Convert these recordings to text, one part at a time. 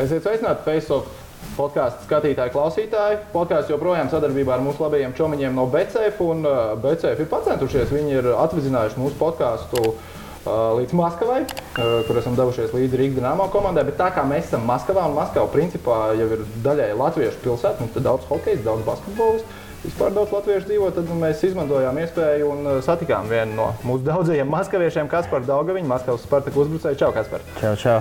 Esiet sveicināti Facebook podkāstu skatītāji, klausītāji. Podkāsts joprojām sadarbībā ar mūsu labajiem čomiņiem no BCF. Un uh, BCF ir pacentušies. Viņi ir atvizinājuši mūsu podkāstu uh, līdz Maskavai, uh, kur esam devušies līdzi Rīgas dīnāmo komandai. Bet tā kā mēs esam Maskavā un Maskava principā jau ir daļai latviešu pilsēta, mums ir daudz hokeja, daudz basketbolistu. Vispār daudz latviešu dzīvo, tad mēs izmantojām iespēju un satikām vienu no mūsu daudzajiem maskaviešiem, Kasparu Daugaviņu, Maskavas Spartaku uzbrucēju. Čau, Kaspar! Čau, čau!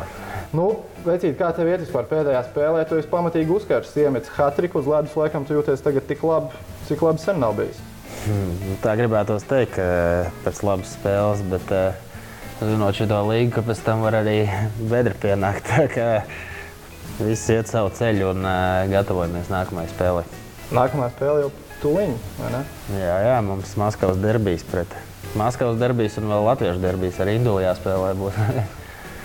Nu, vecīt, kā tev iet vispār pēdējā spēlē? Tu esi pamatīgi uzkārs, iemetis hatriku uz ledus, laikam tu jūties tagad tik labi, cik labi sen nav bijis. Hmm, tā gribētos teikt, ka pēc labas spēles, bet zinot šo līgu, ka pēc tam var arī bedri pienākt. Tā kā viss iet savu ceļu un gatavojamies nākamajai spēlei. Nākamā spēle jau tuliņ, vai ne? Jā, jā, mums Maskavas derbijas pret Maskavas derbijas un vēl Latviešu derbijas arī Indulijā spēlē būs.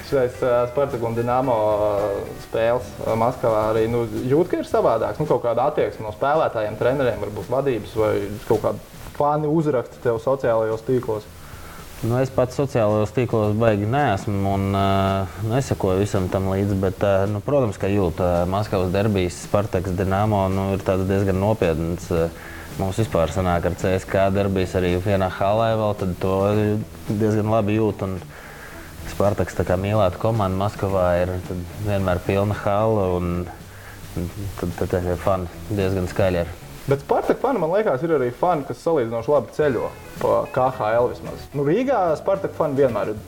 Šis Spartaku un Dienāmo spēles Maskavā arī nu, jūt, ka ir savādāks. Nu, kaut kāda attieksme no spēlētājiem, treneriem, varbūt vadības vai kaut kāda fani uzraksta tev sociālajos tīklos. Nu, es pats sociālajos tīklos baigi neesmu un uh, nesakoju visam tam līdzi. Bet, uh, nu, protams, ka jūtu uh, Maskavas derbijas, Spartaks, Dienāmo nu, ir diezgan nopietns. Uh, mums vispār sanāk ar CSK derbijas arī vienā halē, vēl, tad to diezgan labi jūt. Un, Spartaks tā kā mīlēta komanda Maskavā ir vienmēr pilna hala un tad, tad, ir fani diezgan skaļi. Ir. Bet Spartaka fani, man liekas, ir arī fani, kas salīdzinoši labi ceļo pa KHL vismaz. Nu, Rīgā Spartaka fani vienmēr ir.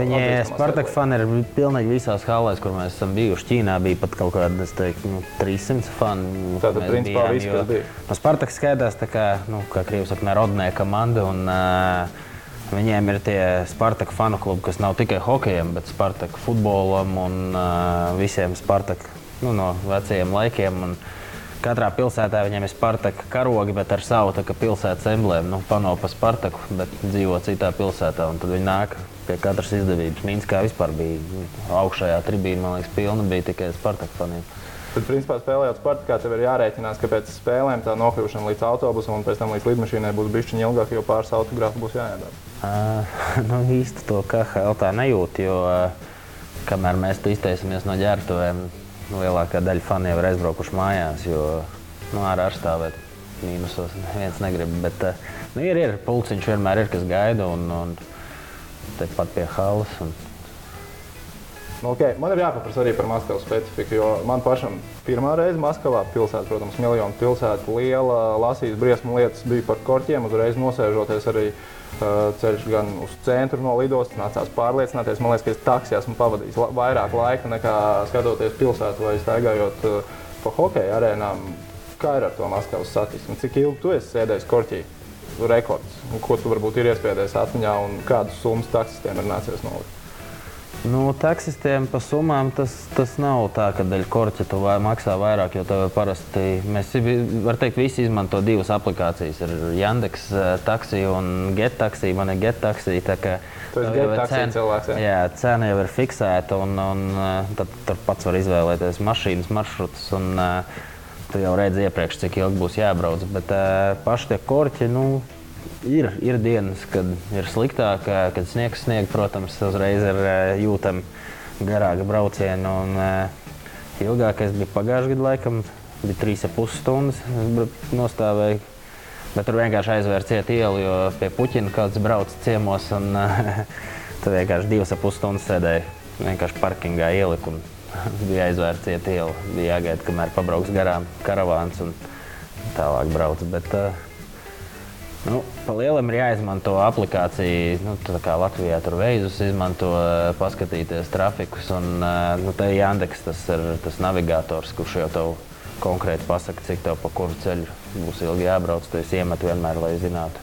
Viņi Spartaka fani ir pilnīgi visās halēs, kur mēs esam bijuši. Ķīnā bija pat kaut kāda, es teiktu, nu, 300 fani. Tātad, principā, viss, kas bija. No Spartaka skaitās tā kā, nu, kā Krievijas saka, nerodnē komanda. Un, uh, Viņiem ir tie Spartaka fanu klubi, kas nav tikai hokejam, bet Spartaka futbolam un uh, visiem Spartaka nu, no vecajiem laikiem. Un katrā pilsētā viņiem ir Spartaka karogi, bet ar savu pilsētas emblēmu. Nu, pano pa Spartaku, bet dzīvo citā pilsētā. Tad viņi nāk pie katras izdevības. Minskā vispār bija augšējā tribīna, man liekas, pilna bija tikai Spartaka faniem. Tad, principā, spēlējot Spartakā, tev ir jārēķinās, ka pēc spēlēm tā nokļūšana līdz autobusam un pēc tam līdz lidmašīnai būs bijusi ilgāk, jo pāris autogrāfu būs jāiedod. Uh, nu, īsti to KHL tā nejūt, jo uh, kamēr mēs izteicamies no ģērbtuvēm, nu, lielākā daļa fani jau ir aizbraukuši mājās, jo nu, ārā ar stāvēt mīnusos neviens negrib. Bet uh, nu, ir, ir pulciņš vienmēr ir, kas gaida un, un tepat pie halas. Un, Nu, okay. Man ir jāpaprasa arī par Maskavas specifiku, jo man pašam pirmā reize Maskavā, pilsēta, protams, miljonu pilsēta, liela, lasījis briesmu lietas, bija par korķiem, uzreiz nosēžoties arī ceļš gan uz centru no lidostas, nācās pārliecināties. Man liekas, ka es taksijā esmu pavadījis la vairāk laika nekā skatoties pilsētu vai staigājot uh, pa hokeja arēnām. Kā ir ar to Maskavas satiksmi? Cik ilgi tu esi sēdējis korķī? Rekords. Ko tu varbūt ir iespējams atmiņā un kādus summas taksistiem ir nācies nolikt? Nu, taksistiem par summām tas, tas nav tā, ka dēļ korķa tu vai maksā vairāk, jo tev parasti mēs, var teikt, visi izmanto divas aplikācijas. Ir Yandex taksija un Get taksija. Man ir Get taksija. Tā kā cena, cilvēks, jā. Jā, cena jau ir fiksēta un, un tad tur pats var izvēlēties mašīnas maršrutus. Un, Tu jau redzi iepriekš, cik ilgi būs jābrauc. Bet paši tie korķi, nu, ir, ir dienas, kad ir sliktāk, kad sniegs snieg, protams, uzreiz ir jūtama garāka brauciena. Un, uh, ilgākais bija pagājušajā gadā, laikam, bija 3,5 stundas. Nostāvēju, bet tur vienkārši aizvērts iet ielu, jo pie puķina kāds brauc ciemos. Un, tur vienkārši 2,5 stundas sēdēju. Vienkārši parkingā ieliku un bija aizvērts iet ielu. Bija jāgaida, kamēr pabrauks garām karavāns un tālāk brauc. Bet, uh, Nu, pa lielam ir jāizmanto aplikācija. Nu, kā Latvijā tur veizus izmanto, eh, paskatīties trafikus. Un, eh, nu, te Jāndeks tas ir tas navigators, kurš jau tev konkrēti pasaka, cik tev pa kuru ceļu būs ilgi jābrauc. Tu esi iemet vienmēr, lai zinātu,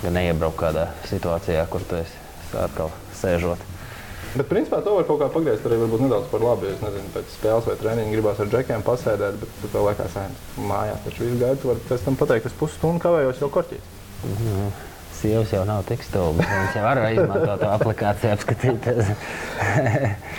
ka neiebrauc kādā situācijā, kur tu esi atkal sēžot. Bet, principā, to var kaut kā pagriezt arī nedaudz par labu. Es nezinu, pēc spēles vai treniņa gribās ar džekiem pasēdēt, bet tu tev liekas, ka mājās taču viss gaida. Tu vari pēc tam pateikt, ka pusstundu kavējos jau korķīt. Nu, sievas jau nav tik stulbas. Viņas jau var izmantot to aplikāciju, apskatīties.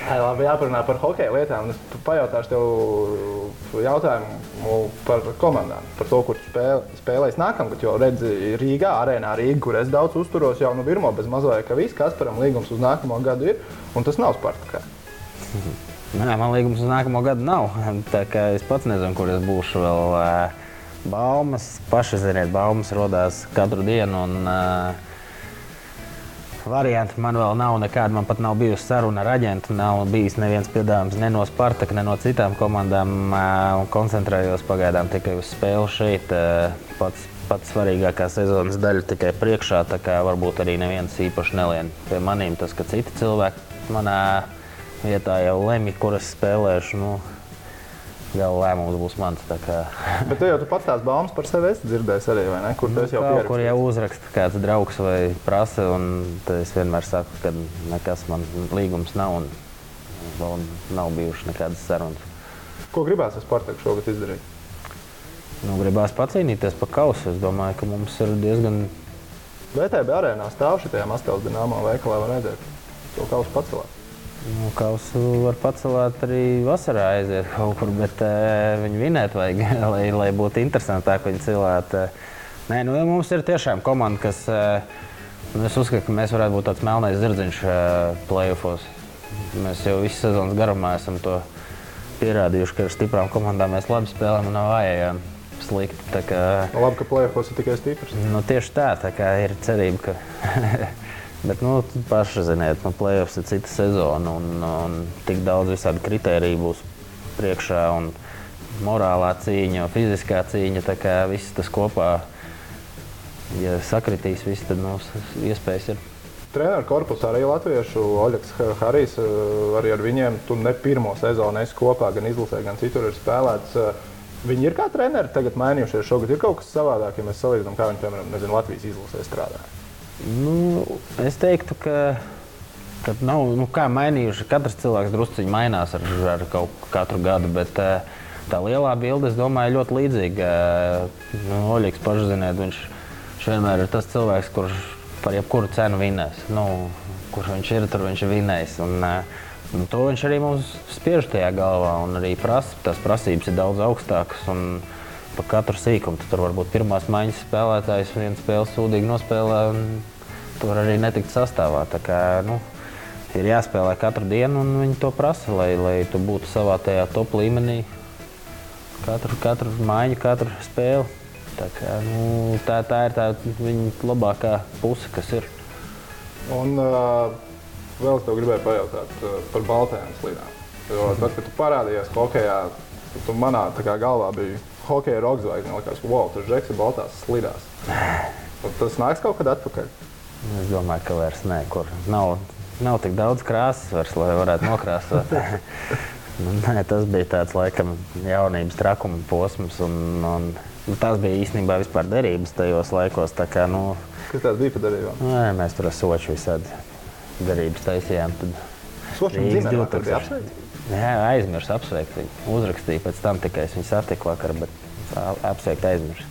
Ai, labi, jāparunā par hokeja lietām. Es pajautāšu tev jautājumu par komandām, par to, kur spēl, spēlēs nākamgad. Jo redzi, Rīgā, arēnā Rīgā, kur es daudz uzturos jau no pirmo bez mazliet, ka viss Kasparam līgums uz nākamo gadu ir, un tas nav Spartakā. Nē, man liekas, uz nākamo gadu nav. Tā kā es pats nezinu, kur es būšu vēl. Baumas, paši ziniet, baumas radās katru dienu. Un, uh, varianti man vēl nav nekāda. Man pat nav bijusi saruna ar aģentu. Nav bijis neviens piedāvājums ne no Spartaka, ne no citām komandām. Koncentrējos pagaidām tikai uz spēli šeit. Pats, pats svarīgākā sezonas daļa tikai priekšā. Tā kā varbūt arī neviens īpaši nelien pie maniem tas, ka citi cilvēki manā vietā jau lemj, kuras spēlēšu. Nu, gala lēmums būs mans. Bet tu jau tu pats tās baumas par sevi esi dzirdējis arī, vai ne? Kur nu, tas jau ir? Kur jau uzraksta kāds draugs vai prasa, un es vienmēr saku, ka nekas man līgums nav un vēl nav bijušas nekādas sarunas. Ko gribēs ar Spartaku šogad izdarīt? Nu, gribēs pacīnīties par kausu. Es domāju, ka mums ir diezgan. VTB arēnā stāv šajā Maskavas dīnāmā veikalā, var redzēt to kausu pacelēt. Nu, kausu var pacelēt arī vasarā, aiziet kaut kur, bet uh, viņu vinēt vajag, lai, lai būtu interesantāk viņu cilāt. Nē, nu, mums ir tiešām komanda, kas. Uh, es uzskatu, ka mēs varētu būt tāds melnais zirdziņš uh, playoffs. Mēs jau visu sezonas garumā esam to pierādījuši, ka ar stiprām komandām mēs labi spēlējam un nav vājējām slikti. Kā, nu, labi, ka playoffs ir tikai stiprs. Nu, tieši tā, tā kā ir cerība, ka Bet, nu, paši ziniet, nu, plēsoņš ir cita sezona, un, un tik daudz visādi kritēriju būs priekšā. Un morālā cīņa, fiziskā cīņa, tā kā viss tas kopā, ja sakritīs, viss, tad nu, iespējas ir. Treneru korpusā arī latviešu Oļegs Harijs, eh, arī ar viņiem tu ne pirmo sezonu esi kopā, gan izlasē, gan citur ir spēlēts. Eh, viņi ir kā treneri tagad mainījušies. Šogad ir kaut kas savādāk, ja mēs salīdzinām, kā viņi, piemēram, nezinu, Latvijas izlasē strādā. Nu, es teiktu, ka, ka nav nu, mainījuši. Katrs cilvēks druskuļi mainās ar, ar kaut katru gadu. Bet, eh, Tā lielā bilde, es domāju, ļoti līdzīga. Eh, nu, Oļegs pašs ziniet, viņš, viņš vienmēr ir tas cilvēks, kurš par jebkuru cenu vinnēs. Nu, kurš viņš ir, tur viņš ir vinnējis. Un, eh, un to viņš arī mums spiež tajā galvā. Un arī prasa, tās prasības ir daudz augstākas. Un, pa katru sīkumu. Tur var būt pirmās maiņas spēlētājs, viens spēles sūdīgi nospēlē, un tur arī netikt sastāvā. Tā kā, nu, ir jāspēlē katru dienu, un viņi to prasa, lai, lai tu būtu savā tajā top līmenī. Katru, katru maiņu, katru spēli. Tā, kā, nu, tā, tā ir tā viņa labākā puse, kas ir. Un uh, vēl es tev gribēju pajautāt uh, par baltajām slīdām. Jo tad, kad tu parādījies hokeja, tu manā galvā biji hokeja roka zvaigzne. Likās, wow, tas žeks ir baltās slidās. Un tas nāks kaut kad atpakaļ. Es domāju, ka vairs nē, kur nav, nav tik daudz krāsas, vairs, lai varētu nokrāsot. nu, nē, tas bija tāds laikam jaunības trakuma posms. Un, un, nu, tas bija īstenībā vispār derības tajos laikos. Tā kā, nu, Kas tāds bija par derībām? Nē, mēs tur ar soču visādi derības taisījām. Tad Sočam dzimumā bija apsveikts. Jā, aizmirsu apsveikt viņu. Uzrakstīju pēc tam tikai es viņu satiku vakar, bet apsveikt aizmirsu.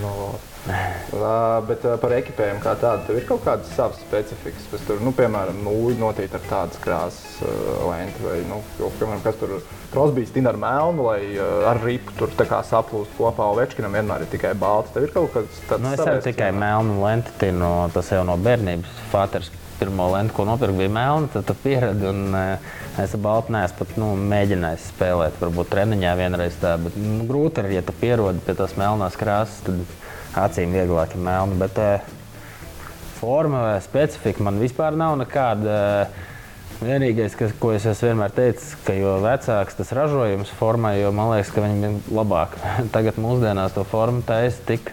No. Uh, bet par ekipējumu kā tādu, tev ir kaut kādas savas specifikas. Pēc tur, nu, piemēram, nūji notīt ar tādas krāsas uh, lenti vai, nu, jau, piemēram, kas tur krosbīs tina ar melnu, lai uh, ar ripu tur tā kā saplūst kopā. Ovečkinam vienmēr ir tikai balts. Tev ir kaut kas tāds. Nu, es jau tikai melnu lenti tinu, tas jau no bērnības. Fāters pirmo lenti, ko nopirku, bija melna, tad tu pieredi. Un, uh, Es baltu neesmu pat nu, mēģinājis spēlēt. Varbūt treniņā vienreiz tā, bet nu, grūti ir, ja tu pierodi pie tās melnās krāsas, tad acīm vieglāk ir melna. Bet uh, forma vai specifika man vispār nav nekāda. Uh, Vienīgais, kas, ko es vienmēr teicis, ka jo vecāks tas ražojums formai, jo man liekas, ka viņam ir labāk. Tagad mūsdienās to formu taisa tik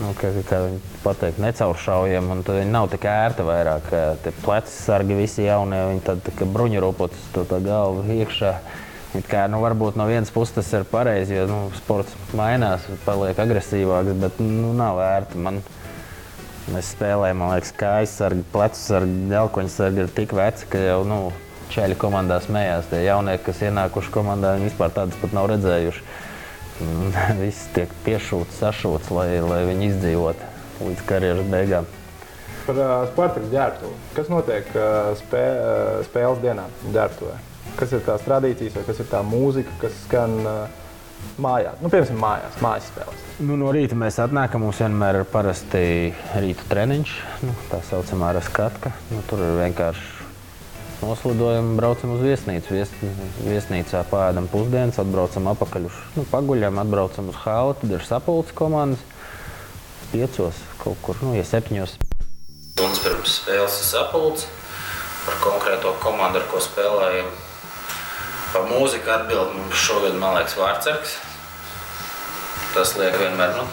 nu, kā, kā viņi pateikt, necauršaujami, un viņi nav tik ērti vairāk. Tie pleci sargi visi jaunie, viņi tad bruņuropots to tā galvu iekšā. It kā, nu, varbūt no vienas puses tas ir pareizi, jo nu, sports mainās, paliek agresīvāks, bet nu, nav ērti. Man, mēs spēlējam, man liekas, kājas sargi, plecu sargi, ģelkoņa sargi ir tik veci, ka jau nu, čeļi komandā smējās. Tie jaunie, kas ienākuši komandā, viņi vispār tādas pat nav redzējuši. viss tiek piešūts, sašūts, lai, lai viņi izdzīvotu līdz karjeras beigām. Par uh, Spartakas ģērbtuvi. Kas notiek uh, spē, uh, spēles dienā ģērbtuvē? Kas ir tās tradīcijas, vai kas ir tā mūzika, kas skan uh, mājās? Nu, piemēram, mājās, mājas spēles. Nu, no rīta mēs atnākam, mums vienmēr ir parasti rīta treniņš, nu, tā saucamā raskatka. Nu, tur ir vienkārši noslidojam, braucam uz viesnīcu. Vies, viesnīcā pēdam pusdienas, atbraucam atpakaļ uz nu, paguļiem, atbraucam uz hālu. Tad ir sapulces komandas. Piecos kaut kur, nu, ja septiņos. Stundas pirms spēles ir sapulce par konkrēto komandu, ar ko spēlējam. Par mūziku atbild mums šogad, man liekas, Vārtsargs. Tas liek vienmēr, nu,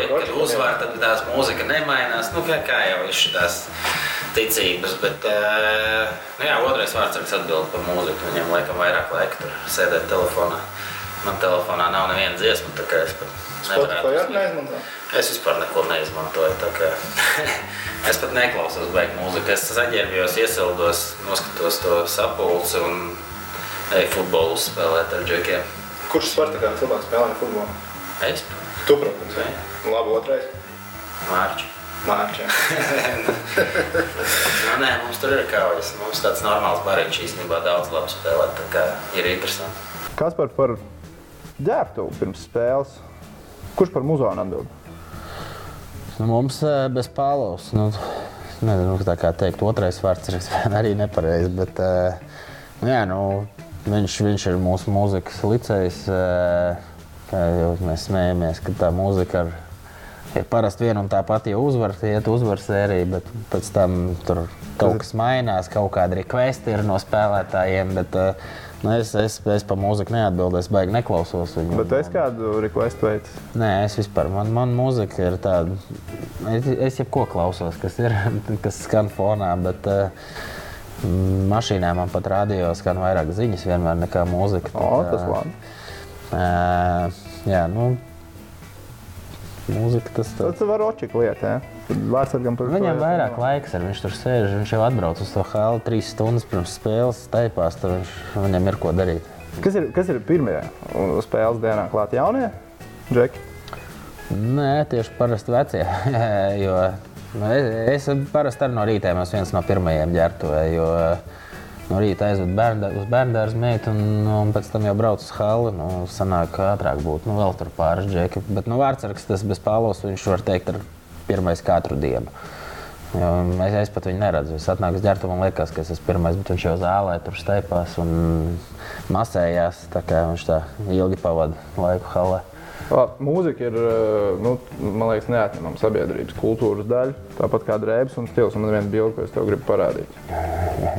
likt, kad uzvar, tad tās mūzika nemainās. Nu, kā, kā jau ir šitās ticības, bet, eh, nu jā, otrais Vārtsargs atbild par mūziku. Viņam laikam vairāk laika tur sēdēt telefonā. Man telefonā nav neviena dziesma, tā kā es pat neizmanto? Es vispār neko neizmantoju. tā kā Es pat neklausos baigta mūziku. Es saģērbjos, iesildos, noskatos to sapulci un eju futbolu spēlēt ar džekiem. Kurš Spartakā cilvēks spēlē futbolu? Es, Tu, protams, Jā. Labi, otrais. Mārķis. Mārķis. Nu, nē, mums tur ir kaujas. Mums tāds normāls bariņš īstenībā daudz labi spēlēt. Tā kā ir interesanti. Kas par, par ģērbtuvi pirms spēles? Kurš par muzonu atbild? Nu, mums eh, bez pālos. Nu, nezinu, tā kā teikt, otrais vārds ir arī nepareizs. Bet, eh, nu, jā, nu, viņš, viņš ir mūsu mūzikas licējs. jau Mēs smējamies, ka tā mūzika ir, ir parasti viena un tā pati jau uzvar, iet uzvaras sērija, bet pēc tam tur kaut kas mainās, kaut kāda requesta ir no spēlētājiem. Bet, eh, nu, es, es, es par mūziku neatbildēju, baigi neklausos viņu. Bet es kādu requestu veicu. Nē, es vispār, man, man mūzika ir tāda, es, es jebko klausos, kas ir, kas skan fonā, bet uh, mašīnā man pat radio skan vairāk ziņas vienmēr nekā mūzika. O, tā tas labi. Uh, jā, nu, mūzika tas tā. Tas var očika lieta, ja? Tad Vārtsargam par Viņam vairāk laiks ir, viņš tur sēž, viņš jau atbrauc uz to hālu trīs stundas pirms spēles, taipās, tad viņš, viņam ir ko darīt. Kas ir, kas ir pirmie uz spēles dienā klāt jaunie? Džeki. Nē, tieši parasti vecie. jo nu, es, es parasti arī no rīta esmu viens no pirmajiem ģērbtuvēm. Jo no rīta aizvedu bērnu, uz bērnu dārza meitu un, un pēc tam jau braucu uz halu. Nu, sanāk, ka ātrāk būtu nu, vēl tur pāris džeki. Bet nu, vārdsargs tas bez pālos viņš var teikt ir pirmais katru dienu. Jo Es, es pat viņu neredzu. Es atnāku uz ģērbtuvi, man liekas, ka es esmu pirmais, bet viņš jau zālē tur steipās un masējās. Tā kā viņš tā ilgi pavada laiku halē. Mūzika ir nu, liekas, neatņemama sabiedrības kultūras daļa. Tāpat kā drēbes un stils. Man ir viena bilde, ko es tev gribu parādīt.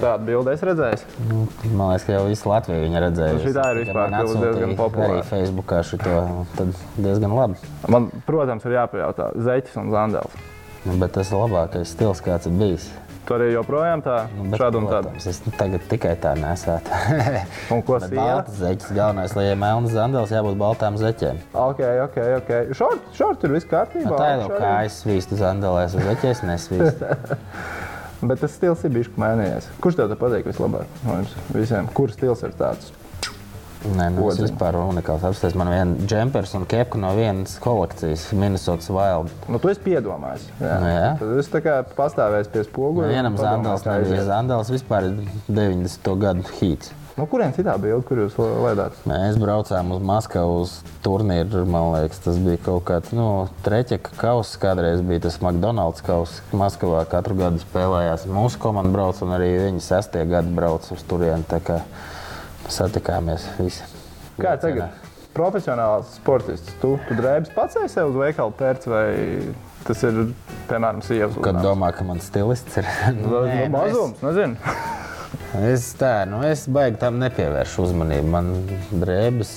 Tādu bildi es redzēju. Nu, Man liekas, ka jau visu Latviju viņa redzēja. Nu, šitā ir vispār diezgan populāra. Arī Facebookā šito tad diezgan labi. Man, protams, ir jāpajautā zeķis un zandels. Nu, Bet tas ir labākais stils, kāds ir bijis. Tu arī joprojām tā, Nu, šādu un tādu. Es tagad tikai tā nesētu. Un ko sīkāk? baltas zeķis galvenais, lai ir melnas zandels, jābūt baltām zeķēm. Ok, ok, ok. Šort, šort ir viss kārtībā. Nu, tā jau kā es svīstu zandelēs, uz zeķēs nesvīstu. Bet tas stils ir bijis mainījies. Kurš tev te patīk vislabāk no jums visiem? Kurš stils ir tāds? Nē, nu, tas vispār ir unikāls. Apstāties man viena džempers un kepka no vienas kolekcijas, Minnesotas Wild. Nu, tu esi piedomājis. Jā. Nu, jā. Tad es tā kā pastāvēju pie spoguļa. un Vienam kā nebija. iziet. Zandels vispār ir 90. gadu hīts. Nu, kuriem citā bilde, kur jūs ledāt? Mēs braucām uz Maskavu uz turnīru. Man liekas, tas bija kaut kāds nu, treķa kausa. Kādreiz bija tas McDonald's kausa. Maskavā katru gadu spēlējās. Mūsu komanda brauca un arī viņi sestie gadi brauca uz turieni. Satikāmies visi. Kā tagad? Profesionāls sportists. Tu, tu drēbes pats esi sev uz veikalu pērts vai tas ir, piemēram, sievas Kad domā, ka mans stilists ir Nu, Nē, nu, mazums, nezinu. Es, es tā, nu, es baigi tam nepievēršu uzmanību. Man drēbes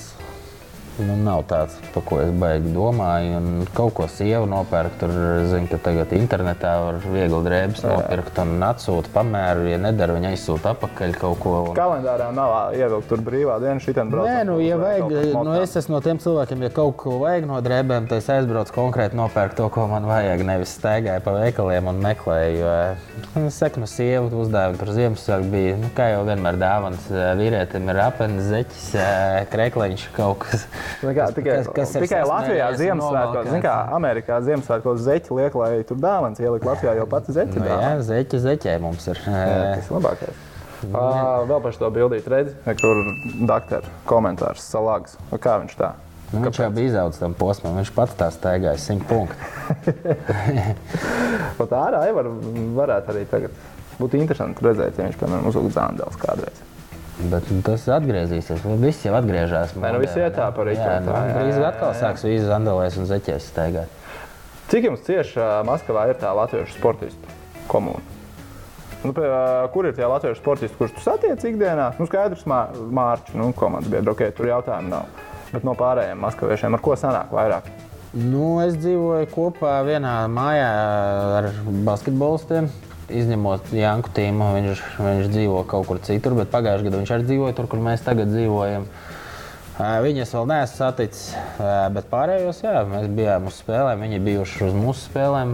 nu, nav tāds, par ko es baigi domāju. Un kaut ko sievu nopērku. Tur zinu, ka tagad internetā var viegli drēbes nopirkt un atsūta pamēru. Ja nedara, viņa aizsūta atpakaļ kaut ko. Un... Kalendārā nav ievilkt tur brīvā diena, šitien brauc. Nē, nu, ja vajag, nu, es esmu no tiem cilvēkiem, ja kaut ko vajag no drēbēm, tad es aizbraucu konkrēti nopērku to, ko man vajag. Nevis staigāju pa veikaliem un meklēju. Jo, nu, no sievas uzdevuma tur Ziemassvētku bija, nu, kā jau vienmēr dāvāns vīrietim, ir apelsīns, zeķis, ē, krekliņš kaut kas. Nu Kā, tikai kas- kas tikai Latvijā Ziemassvētkos, novalkāts. zin kā Amerikā Ziemassvētkos zeķi liek, lai tur dāvāns ielikt Latvijā, jo pati zeķi Nu, jā, zeķi, zeķē mums ir. Jā, Tas labākais. Uh, vēl par to bildīt, redzi, kur doktora komentārs salāgs. Nu, Kā viņš tā? Nu, viņš jau bija izaudzis tam posmam, viņš pats tā staigāja 100 punktu. Pat ārā jau var, varētu arī tagad Būtu interesanti redzēt, ja viņš, piemēram, uzvilktu zāndēls kādreiz. Bet nu, tas atgriezīsies. Nu, Viss jau atgriežas. Nē, nu, viss iet tā par rītu. nu, drīz atkal sāks visi zandalēs un zeķēs staigāt. Cik jums cieši ā, Maskavā ir tā latviešu sportistu komūna? Nu, pie, ā, kur ir tie latviešu sportisti, kurus tu satiec ikdienā? Nu, skaidrs, mā, Mārķis, nu, komandas biedri, ok, tur jautājumu nav. Bet no pārējiem maskaviešiem, ar ko sanāk vairāk? Nu, es dzīvoju kopā vienā mājā ar basketbolistiem. Izņemot Janku tīmu, viņš, viņš dzīvo kaut kur citur, bet pagājušajā gadā viņš arī dzīvoja tur, kur mēs tagad dzīvojam. Viņas vēl neesmu saticis, bet pārējos, jā, mēs bijām uz spēlēm. Viņi bijuši uz mūsu spēlēm,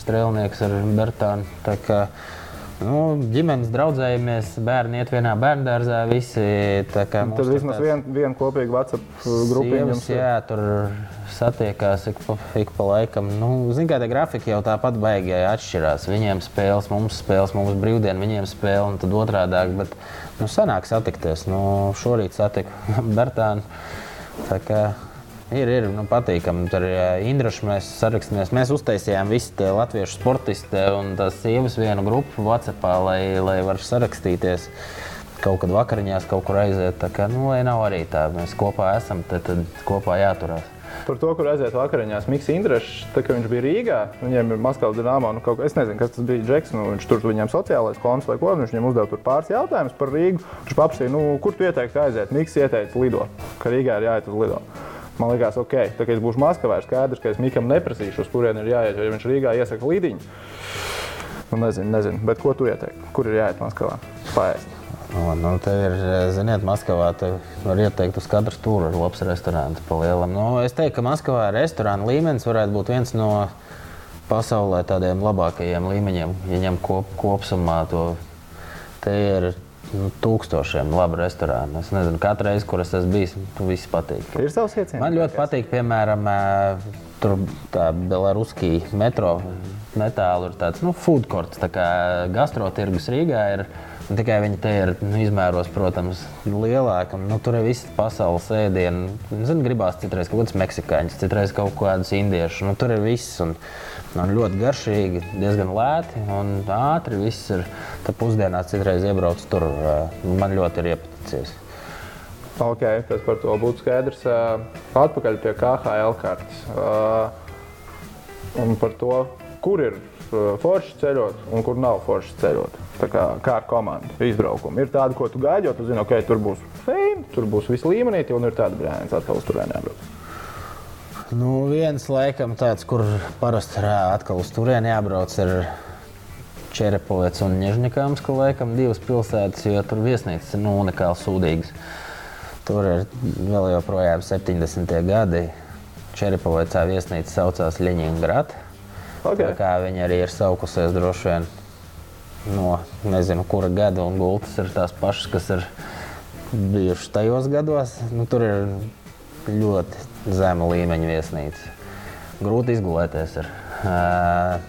strēlnieks ar Bertānu. Tā kā, Nu, ģimenes draudzējamies, bērni iet vienā bērnu dārzā. Visi, kā tur vismaz viena vien kopīga WhatsApp jums ir. jā, tur satiekās ik pa, ik pa laikam. Nu, Ziniet, kā tie grafiki jau tāpat baigi atšķirās. Viņiem spēles, mums spēles, mums brīvdiena, viņiem spēle un tad otrādi. Bet nu, sanāk satikties. Nu, šorīt satiku Bertānu. Ir, ir nu, patīkami. Tur ir Indraša, mēs sarakstījāmies. Mēs uztaisījām visu tie latviešu sportistu un tās sievas vienu grupu WhatsApp, lai, lai varētu sarakstīties. Kaut kad vakariņās kaut kur aiziet. Tā kā, nu, lai nav arī tā, mēs kopā esam, tad, tad kopā jāturās. Par to, kur aiziet vakariņās, Mikls Indrišs, kad viņš bija Rīgā, viņiem ir Maskavas dīnāmā. Nu, kaut, kā- es nezinu, kas tas bija Džeks. Nu, viņš tur viņam sociālais konts vai ko. Viņš viņam uzdeva tur pāris jautājumus par Rīgu. Viņš paprasīja, nu, kur tu ieteiktu aiziet. Mikls ieteica lido, ka Rīgā ir jāiet uz lido. Man liekas, ok, tā kā es būšu Maskavā, ir skaidrs, ka es Mikam neprasīšu, uz kurien ir jāiet. Jo viņš Rīgā iesaka līdiņu. Nu, nezinu, nezinu, bet ko tu ieteiktu? Kur ir jāiet Maskavā? Paēst. Nu, nu, te ir, ziniet, Maskavā te var ieteikt uz katru stūri ar labs restorāns pa lielam. Nu, es teiktu, ka Maskavā restorāna līmenis varētu būt viens no pasaulē tādiem labākajiem līmeņiem, ja ņem kop, kopsumā to. Te ir nu, tūkstošiem labu restorānu. Es nezinu, katru reizi, kur es esmu bijis, tu visi patīk. Ir savs iecienījums. Man ļoti patīk, piemēram, ē, tur tā Belaruskija metro netālu ir tāds nu, food court, tā kā gastrotirgus Rīgā ir. Tikai viņi te ir nu, izmēros, protams, lielāki. Nu, tur ir visas pasaules ēdienu. Zinu, gribās citreiz kaut kādas meksikāņas, citreiz kaut kādas indiešu. Nu, tur ir viss. Un, un ļoti garšīgi, diezgan lēti un ātri. Viss ir. Tad pusdienās citreiz iebrauc tur. Man ļoti ir iepaticies. Ok, tas par to būtu skaidrs. Atpakaļ pie KHL kartes. Un par to, kur ir forši ceļot un kur nav forši ceļot. Tā kā, kā ar komandu izbraukumu. Ir tāda, ko tu gaidi, jo tu zini, ok, tur būs fame, tur būs viss līmenī, un ir tāda brāļa, atkal uz turieni jābrauc. Nu, viens laikam tāds, kur parasti ir atkal uz turieni jābrauc, ir Čerepovets un Nežņikāms, ka laikam divas pilsētas, jo tur viesnīcas ir nu, unikāli sūdīgas. Tur ir vēl joprojām 70. gadi. Čerepovecā viesnīca saucās Ļeņingrad. Ok. Tā kā viņi arī ir saukusies droši vien no nezinu, kura gada, un gultas ir tās pašas, kas ir bijušas tajos gados. Nu, tur ir ļoti zema līmeņa viesnīca. Grūti izgulēties. Ir. Uh,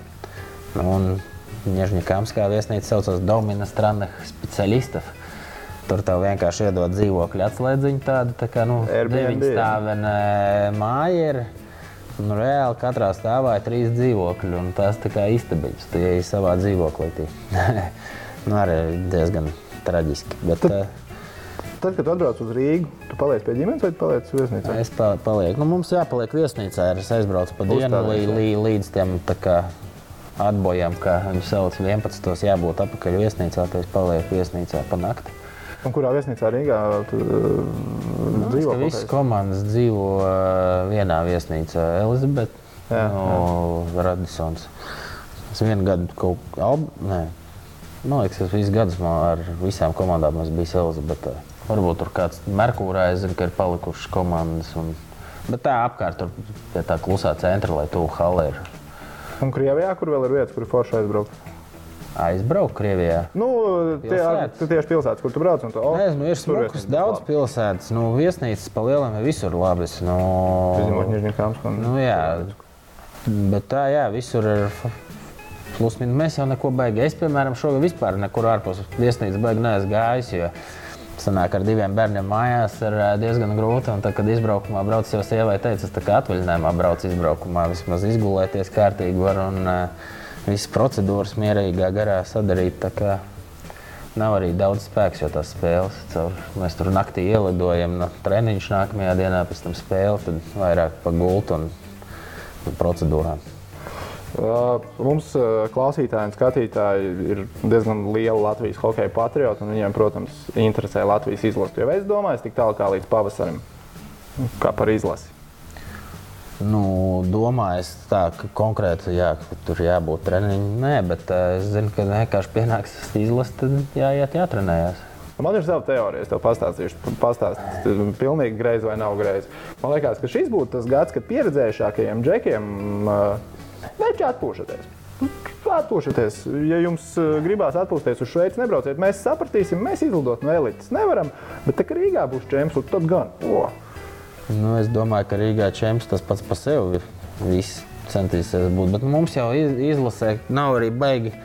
un Nežņikāmskā viesnīca saucās Domina Stranaha specialistov. Tur tev vienkārši iedod dzīvokļu atslēdziņu tādu, tā kā nu, deviņstāvena māja ir. Nu, reāli katrā stāvā ir trīs dzīvokļi, un tās tā kā istabiņas. Tu ej savā dzīvoklī. nu, arī diezgan traģiski. Bet, uh, Tad, kad atbrauc uz Rīgu, tu paliec pie ģimenes vai paliec viesnīcā? Es pa, palieku. Nu, mums jāpaliek viesnīcā. Es aizbraucu pa dienu lī, lī, līdz tiem kā, atbojam, kā viņi sauc 11. jābūt atpakaļ viesnīcā. Tad es palieku viesnīcā pa nakti. Un kurā viesnīcā Rīgā tu uh, dzīvo? Visas komandas dzīvo uh, vienā viesnīcā. Elizabete, no Radisons. Es vienu gadu kaut kādā. Man liekas, tas viss gads ar visām komandām es biju Elizabetē. Varbūt tur kāds Merkūrā, es zinu, ka ir palikušas komandas. Un... Bet tā apkārt, tur pie tā klusā centra, lai tuvu halē ir. Un Krievijā, kur vēl ir vietas, kur ir forši aizbraukt? Aizbraukt Krievijā. Nu, tie ir tieši pilsētas, kur tu brauc. Tu, oh, Nezinu, ir smukas, daudz pilsētas. Nu, viesnīcas pa lielam ir visur labas. Nu, Izņemot Nižņikāms. Nu, jā, bet tā, jā, visur ir. Plus, mīnus, mēs jau neko baigi. Es, piemēram, šogad vispār nekur ārpus viesnīcas baigi neesmu gājis. Jo sanāk, ar diviem bērniem mājās ir ā, diezgan grūti. Tad, kad izbraukumā brauc, jau sievai teica, es tā kā atvaļinājumā braucu izbraukumā, vismaz izgulēties kārtīgi var. Un, ā, visas procedūras mierīgā garā sadarīt. Nav arī daudz spēks, jo tās spēles caur, mēs tur naktī ielidojam no treniņš nākamajā dienā, pēc tam spēle, tad vairāk pa gultu un, un procedūrām. Uh, mums uh, klausītāji un skatītāji ir diezgan liela Latvijas hokeja patrioti. Viņiem, protams, interesē Latvijas izlase. Jo es domāju, tik tālu kā līdz pavasarim, kā par izlasi. Nu, domāju, tā, ka konkrēti jā, ka tur jābūt treniņam. Nē, bet uh, es zinu, ka vienkārši pienāks izlase, tad jāiet, jātrenējas. Man ir sava teorija, es tev pastāstīšu, pastāstīšu, pilnīgi greizi vai nav greizi. Man liekas, ka šis būtu tas gads, kad pieredzējušākajiem džekiem uh, neķi atpūšaties. Atpūšaties. Ja jums gribās atpūsties uz Šveici, nebrauciet. Mēs sapratīsim, mēs izlidot no elites nevaram, bet tā kā Rīgā būs čempions, tad gan. Oh. Nu, es domāju, ka Rīgā čempions tas pats par sevi viss centīsies būt. Bet mums jau izlasē nav arī baigi.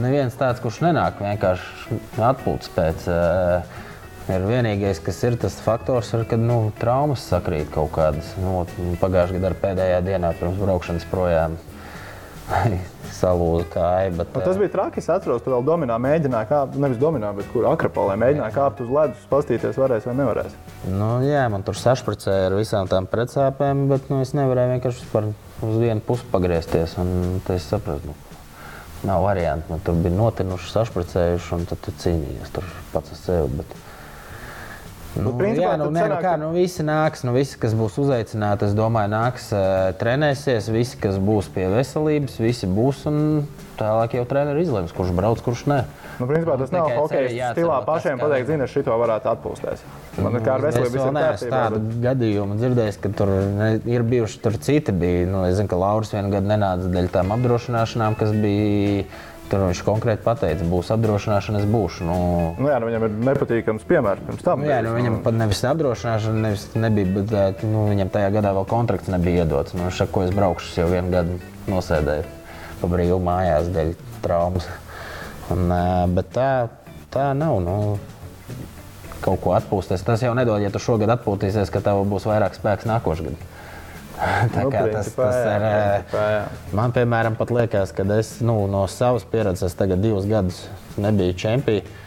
Neviens tāds, kurš nenāk vienkārši atpūtas pēc. Uh, ir vienīgais, kas ir tas faktors, ir, kad nu, traumas sakrīt kaut kādas. Nu, Pagājušajā gadā pēdējā dienā pirms braukšanas projām salūza kāja. Bet, nu, tas bija traki. Es atceros, ka vēl dominā mēģināja kāpt, nevis dominā, bet kur akropolē mēģināja kāpt uz ledus, paskatīties, varēs vai nevarēs. Nu, jā, man tur sašpricēja ar visām tām pretsāpēm, bet nu, es nevarēju vienkārši par uz vienu pusi pagriezties. Tad es sapratu, nu, nav variantu. Man tur bija notinuši, sašpricējuši, un tad tu cīnījies tur pats ar sevi. Bet... Nu, nu, principā, jā, nu, nē, nu, kā, nu, visi nāks, nu, visi, kas būs uzaicināti, es domāju, nāks, uh, trenēsies. Visi, kas būs pie veselības, visi būs. Tālāk jau treneris izlems, kurš brauc, kurš nē. Nu, principā, tas nav hokeja stilā pašiem pateikt, zini, šito varētu atpūsties. Man kā ar veselību vispār neesmu tādu gadījumu dzirdējis, ka tur ir bijuši tur citi. Bija, nu, es zinu, ka Lauris vienu gadu nenāca dēļ tām apdrošināšanām, kas bija Tur viņš konkrēti pateica, būs apdrošināšana, es būšu. Nu, nu jā, nu viņam ir nepatīkams piemērs pirms tam. Nu, jā, nu, viņam pat nevis apdrošināšana, nevis nebija, bet nu, viņam tajā gadā vēl kontrakts nebija iedots. Nu, šak, ko es braukšu, jau vienu gadu nosēdēju pa brīvu mājās dēļ traumas. Un, bet tā, tā nav. Nu, kaut ko atpūsties. Tas jau nedod, ja tu šogad atpūtīsies, ka tev būs vairāk spēks nākošais gads. Tā nu, kā tas, principā, tas jā, ir. principā, jā. Man, piemēram, pat liekas, ka es nu, no savas pieredzes, tagad divus gadus nebiju čempions.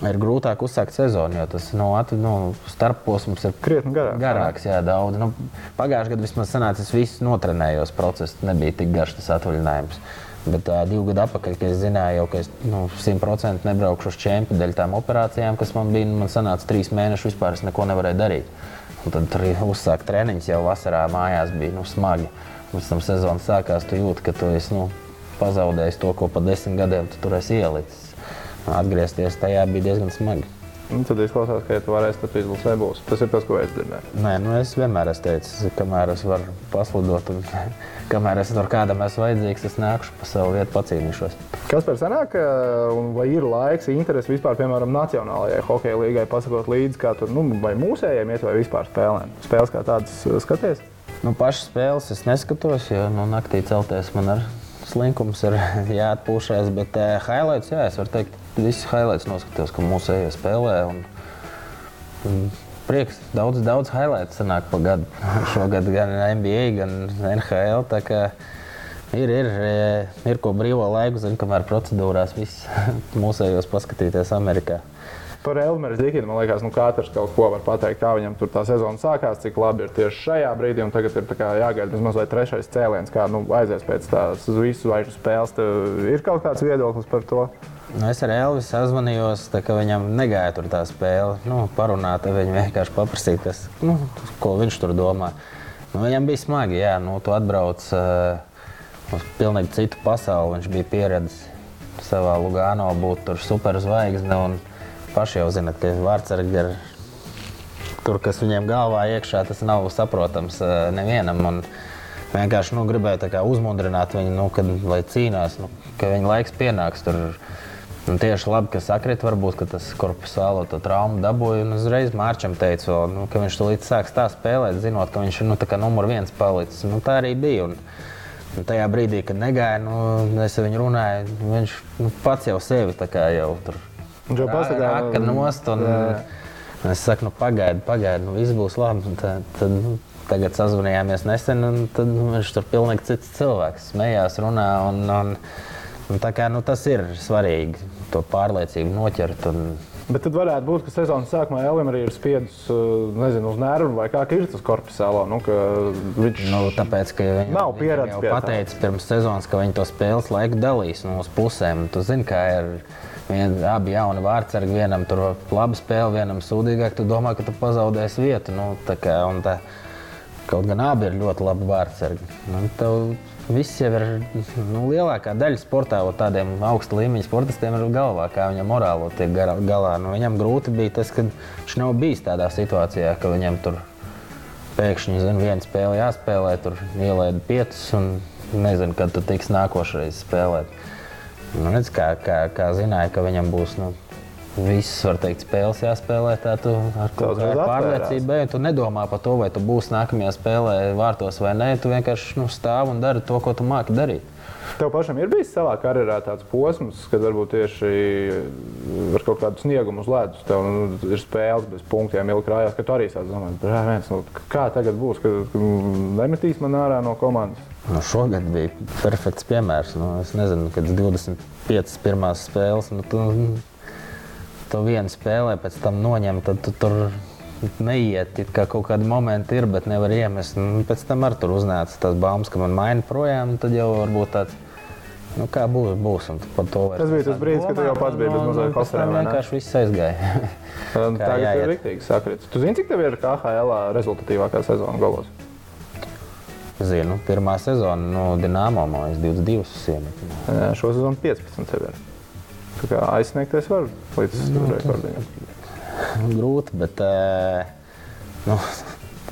Ir grūtāk uzsākt sezonu, jo tas nu, at, nu, starposms ir krietni garāks. garāks jā, daudz. Nu, Pagājušajā gadā vismaz sanāca, es visu notrenējos, process nebija tik garš tas atvaļinājums. Bet uh, divu gadu atpakaļ, kad es zināju, jau, ka es nu, 100% nebraukšu uz čempionu dēļ tām operācijām, kas man bija, man sanāca trīs mēnešus, vispār es neko nevarēju darīt. Un tad tur uzsākt treniņus jau vasarā mājās bija nu, smagi. Pēc tam sezonas sākās, tu jūti, ka tu esi nu, pazaudējis to, ko pa desmit gadiem tu tur esi ielicis. Atgriezties tajā bija diezgan smagi. Un tad izklausās, ka, ja tu varēsi, tad tu izlasē būs. Tas ir tas, ko es dzirdēju. Nē, nu es vienmēr esmu teicis, kamēr es varu pasludot un kamēr es tur kādam esmu vajadzīgs, es nākušu pa savu vietu pacīnīšos. Kas par senāk, vai ir laiks, interesi vispār, piemēram, Nacionālajai hokeja līgai, pasakot līdzi, kā tur, nu, vai mūsējiem iet vai vispār spēlēm? Spēles kā tādas skaties? Nu, pašas spēles es neskatos, jo nu, naktī celties man ar slinkums ir jāatpūšas, bet uh, highlights, jā, es varu teikt, Visi highlights noskatījos, ka mūsu eja spēlē. Un, un prieks, daudz, daudz highlights sanāk pa gadu. Šogad gan NBA, gan NHL. Ir, ir, ir ko brīvo laiku, zinu, kamēr procedūrās viss mūsējos paskatīties Amerikā. Par Elmēru Zikinu man liekas, nu katrs kaut ko var pateikt, kā viņam tur tā sezona sākās, cik labi ir tieši šajā brīdī. Tagad ir jāgaida vismaz trešais cēliens, kā nu, aizies pēc tās visu zvaigžņu spēles. Tev ir kaut kāds viedoklis par to? Nu, es ar Elvisu sazvanījos, ka viņam negāja tur tā spēle. Nu, parunāt, viņu vienkārši paprasīt, kas, nu, ko viņš tur domā. Nu, viņam bija smagi, jā, nu, tu atbrauc uh, uz pilnīgi citu pasauli. Viņš bija pieredzējis savā Lugāno būt tur superzvaigzne. Paši jau zinat, ka vārdsargi ir tur, kas viņiem galvā iekšā, tas nav saprotams uh, nevienam. Un vienkārši nu, gribēju uzmundrināt viņu, nu, kad, lai cīnās, nu, ka viņa laiks pienāks. Tur, Un tieši labi, ka sakrit, varbūt ka tas korpusālo traumu dabūja. Un uzreiz Mārķam teica, nu, ka viņš tulīt sāks tā spēlēt, zinot, ka viņš ir nu, numur viens palicis. Nu, tā arī bija. Un, un tajā brīdī, kad negāja, nu, es ar viņu runāju, viņš nu, pats jau sevi jau tur rāka nost. Un, jā. Es saku, nu, pagaidi, pagaidi, nu, viss būs labi. Tad, tad, nu, tagad sazvanījāmies nesen, un tad, nu, viņš tur pilnīgi cits cilvēks. Smējās, runā. Un, un, un kā, nu, tas ir svarīgi, to pārliecību noķert. Un, Bet tad varētu būt, ka sezonas sākumā Elvis arī ir spiedis nezinu, uz nervu vai kā ir tas korpusālā. Nu, viņš nu, tāpēc, ka viņi nav pieredzējis. Viņš pateica pirms sezonas, ka viņi to spēles laiku dalīs no nu, pusēm. Tu zini, kā ir. Vien, abi jauni vārdsargi, vienam tur labi spēle, vienam sūdīgāk. Tu domā, ka tu pazaudēsi vietu. Nu, tā kā, tā, kaut gan abi ir ļoti labi vārdsargi. Nu, tev, Viss jau ir nu, lielākā daļa sportā, un tādiem augsta līmeņa sportistiem ir galvā, kā viņam morāli tiek galā. Nu, viņam grūti bija tas, ka viņš nav bijis tādā situācijā, ka viņam tur pēkšņi zin, viena spēle jāspēlē, tur ielaida piecus un nezinu, kad tu tiks nākošais spēlēt. Nu, redz, kā, kā, kā zināja, ka viņam būs nu, Visas, var teikt, spēles jāspēlē. Tā tu ar kādu pārliecību. Tu nedomā par to, vai tu būsi nākamajā spēlē vārtos vai nē. Tu vienkārši nu, stāv un dari to, ko tu māki darīt. Tev pašam ir bijis savā karjerā tāds posms, kad varbūt tieši ar kaut kādu sniegumu uz ledus tev nu, ir spēles bez punktiem, ilgi krājās, ka tu arī sāc domāt, viens, nu, kā tagad būs, kad nemetīs man ārā no komandas. Nu, šogad bija perfekts piemērs. Nu, es nezinu, kad 25 pirmās spēles. Nu, tu, tu vienu spēlē, pēc tam noņem, tad tu tur neiet. Kā kaut kādi momenti ir, bet nevar iemest. Un nu, pēc tam ar tur uznāca tas baumas, ka man maina projām. Tad jau varbūt tāds. Nu, kā būs, būs. Tas bija tas brīdis, kad tu jau pats biji bez mazliet kosmēta. vienkārši viss aizgāja. Tagad tas ir rīktīgi sakrits. Tu zini, cik tev ir KHL rezultatīvākā sezona galos? Zinu, pirmā sezona no nu, Dienāmo mājas 22 sienas. Šo sezonu 15 tev ir aizsniegties var līdz nu, rekordiem. Grūti, bet nu,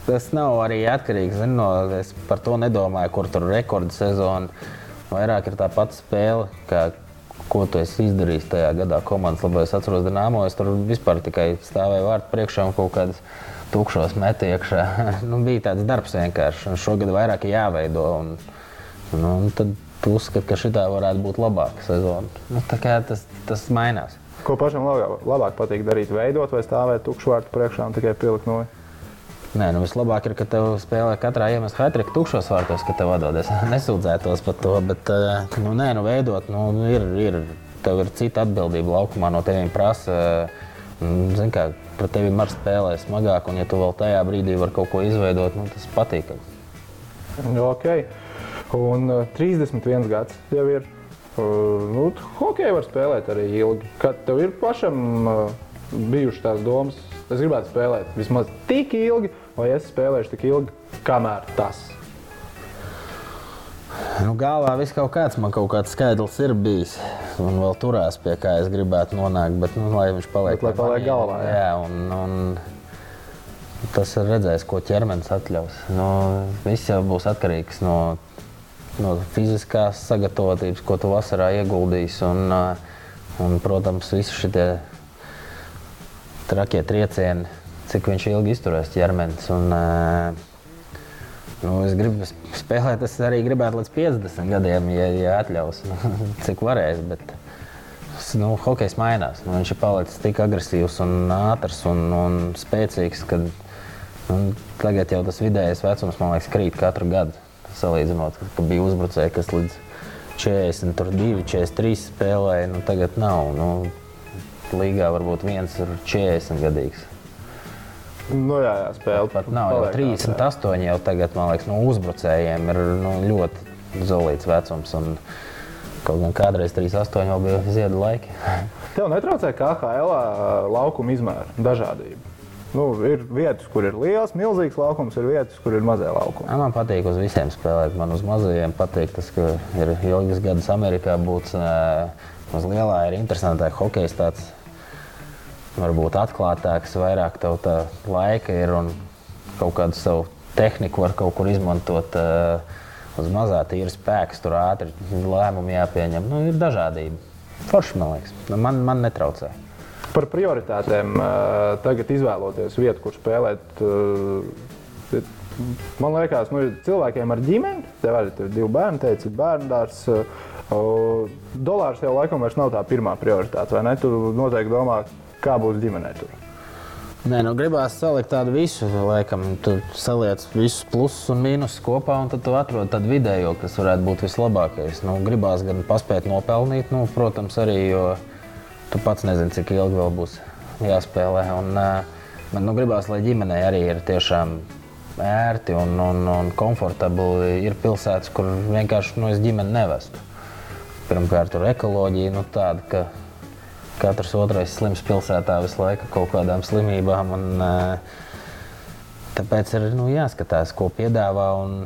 tas nav arī atkarīgs. Zin, no, es par to nedomāju, kur tur ir rekorda sezona. Vairāk ir tā pati spēle, kā, ko tu esi izdarījis tajā gadā komandas labā. Es atceros, Dienāmo, es tur vispār tikai stāvēju vārtu priekšā un kaut kādas tukšos metu iekšā. nu, bija tāds darbs vienkārši. Un šogad vairāk jāveido. Un, nu, un tad tu uzskati, ka šī varētu būt labāka sezona. Nu, tas, tas mainās. Ko pašam labāk, labāk patīk darīt? Veidot vai stāvēt tukšu vārtu priekšā un tikai pielikt no? Nē, nu vislabāk ir, ka tev spēlē katrā iemesla hatriku tukšos vārtos, ka tev atdodas. Nesūdzētos par to, bet, eh, nu, nē, nu, veidot, nu, ir, ir, tev ir cita atbildība laukumā, no teviem prasa. Mm, zini, kā pret tevi var spēlēt smagāk, un ja tu vēl tajā brīdī vari kaut ko izveidot, nu, tas patīk. Okay. Un uh, 31 gads jau ir. Uh, nu, hokeju var spēlēt arī ilgi. Kad tev ir pašam uh, bijušas tās domas, es gribētu spēlēt vismaz tik ilgi, vai es spēlēšu tik ilgi, kamēr tas. Nu, galvā viss kaut kāds, man kaut kāds skaidrs ir bijis. Un vēl turās pie kā es gribētu nonākt. Bet, nu, lai viņš paliek, bet, lai paliek galvā. Jā, jā un, un tas ir redzējis, ko ķermenis atļaus. Nu, viss jau būs atkarīgs no no fiziskās sagatavotības, ko tu vasarā ieguldīsi. Un, un, protams, visi šie trakie triecieni, cik viņš ilgi izturēs ķermenis. Un, nu, es gribu spēlēt, es arī gribētu līdz 50 gadiem, ja, ja atļaus, cik varēs. Bet, nu, hokejs mainās. Nu, viņš ir palicis tik agresīvs un ātrs un, un spēcīgs, ka nu, tagad jau tas vidējais vecums, man liekas, krīt katru gadu salīdzinot, ka bija uzbrucēji, kas līdz 42, 43 spēlēja. Nu, tagad nav. Nu, līgā varbūt viens ir 40 gadīgs. Nu, jā, jā, spēle pat nav. Jau 38 jau tagad, man liekas, no uzbrucējiem ir nu, ļoti zolīts vecums. Un, kaut gan kādreiz 38 jau bija ziedu laiki. Tev netraucē KHL laukuma izmēra dažādība? Nu, ir vietas, kur ir liels, milzīgs laukums, ir vietas, kur ir mazie laukumi. Ja, man patīk uz visiem spēlēt. Man uz mazajiem patīk tas, ka ir ilgas gadus Amerikā būt uz lielā, ir interesantāk hokejs tāds. Varbūt atklātāks, vairāk tev tā laika ir un kaut kādu savu tehniku var kaut kur izmantot. Uz mazā tīra spēks, tur ātri lēmumi jāpieņem. Nu, ir dažādība. Forši, man liekas, man, man netraucē. Par prioritātēm tagad izvēloties vietu, kur spēlēt. Man liekas, nu, cilvēkiem ar ģimeni, tev arī ir divi bērni, teici, bērnu dārs. Dolārs jau laikam vairs nav tā pirmā prioritāte, vai ne? Tu noteikti domā, kā būs ģimenē tur. Nē, nu gribās salikt tādu visu, laikam, tu saliec visus plusus un mīnusus kopā, un tad tu atrod tādu vidējo, kas varētu būt vislabākais. Nu, gribās gan paspēt nopelnīt, nu, protams, arī, jo tu pats nezini, cik ilgi vēl būs jāspēlē. Un, man nu, gribās, lai ģimenei arī ir tiešām ērti un, un, un komfortabli. Ir pilsētas, kur vienkārši nu, es ģimeni nevestu. Pirmkārt, tur ekoloģija nu, tāda, ka katrs otrais slims pilsētā visu laiku kaut kādām slimībām. Un, tāpēc ir nu, jāskatās, ko piedāvā un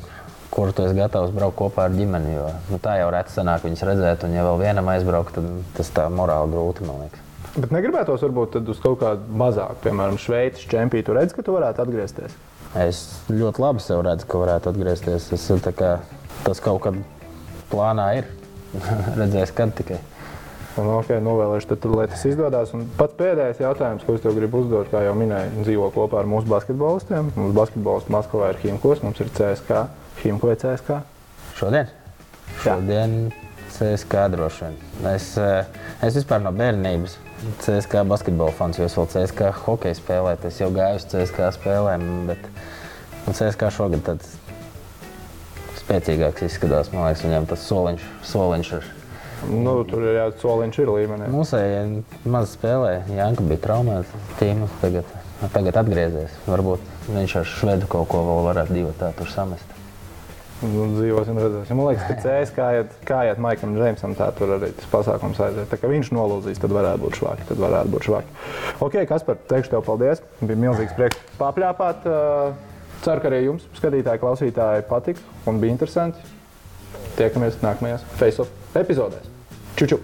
kur tu esi gatavs braukt kopā ar ģimeni. Jo, nu, tā jau reti sanāk viņas redzēt, un ja vēl vienam aizbraukt, tad tas tā morāli grūti, man liekas. Bet negribētos varbūt uz kaut kādu mazāku, piemēram, Šveices čempionu. Tu redzi, ka tu varētu atgriezties. Es ļoti labi sev redzu, ka varētu atgriezties. Es, kā, tas kaut kad plānā ir. Redzēs, kad tikai. Un, okay, novēlēšu, tad, lai tas izdodas. Un pats pēdējais jautājums, ko es tev gribu uzdot, kā jau minēju, dzīvo kopā ar mūsu basketbolistiem. Mūsu basketbolists Maskavā ir Himkos, mums ir CSK. Himko vai CSK? Šodien? Šodien CSK droši vien. Es, eh, es vispār no bērnības CSK basketbola fans, jo es vēl CSK hokeju spēlēju. Es jau gāju uz CSK spēlēm, bet nu, CSK šogad tāds spēcīgāks izskatās. Man liekas, viņam tas soliņš, soliņš ir Nu, tur ir jāatzīst, soliņš ir līmenī. Mūsēji maz spēlēja. Janka bija traumēts. Tīma tagad, tagad atgriezies. Varbūt viņš ar švedu kaut ko vēl varētu divu tā tur samest. Nu, dzīvosim, redzēsim. Man liekas, ka CS kājiet, kājiet Maikam Džeimsam, tā tur arī tas pasākums aiziet. Tā kā viņš nolūzīs, tad varētu būt švaki. Tad varētu būt švaki. Ok, Kaspar, teikšu tev paldies. Bija milzīgs prieks papļāpāt. Ceru, ka arī jums, skatītāji, klausītāji, patika un bija interesanti. Tiekamies nākamajās Facebook epizodēs. 就就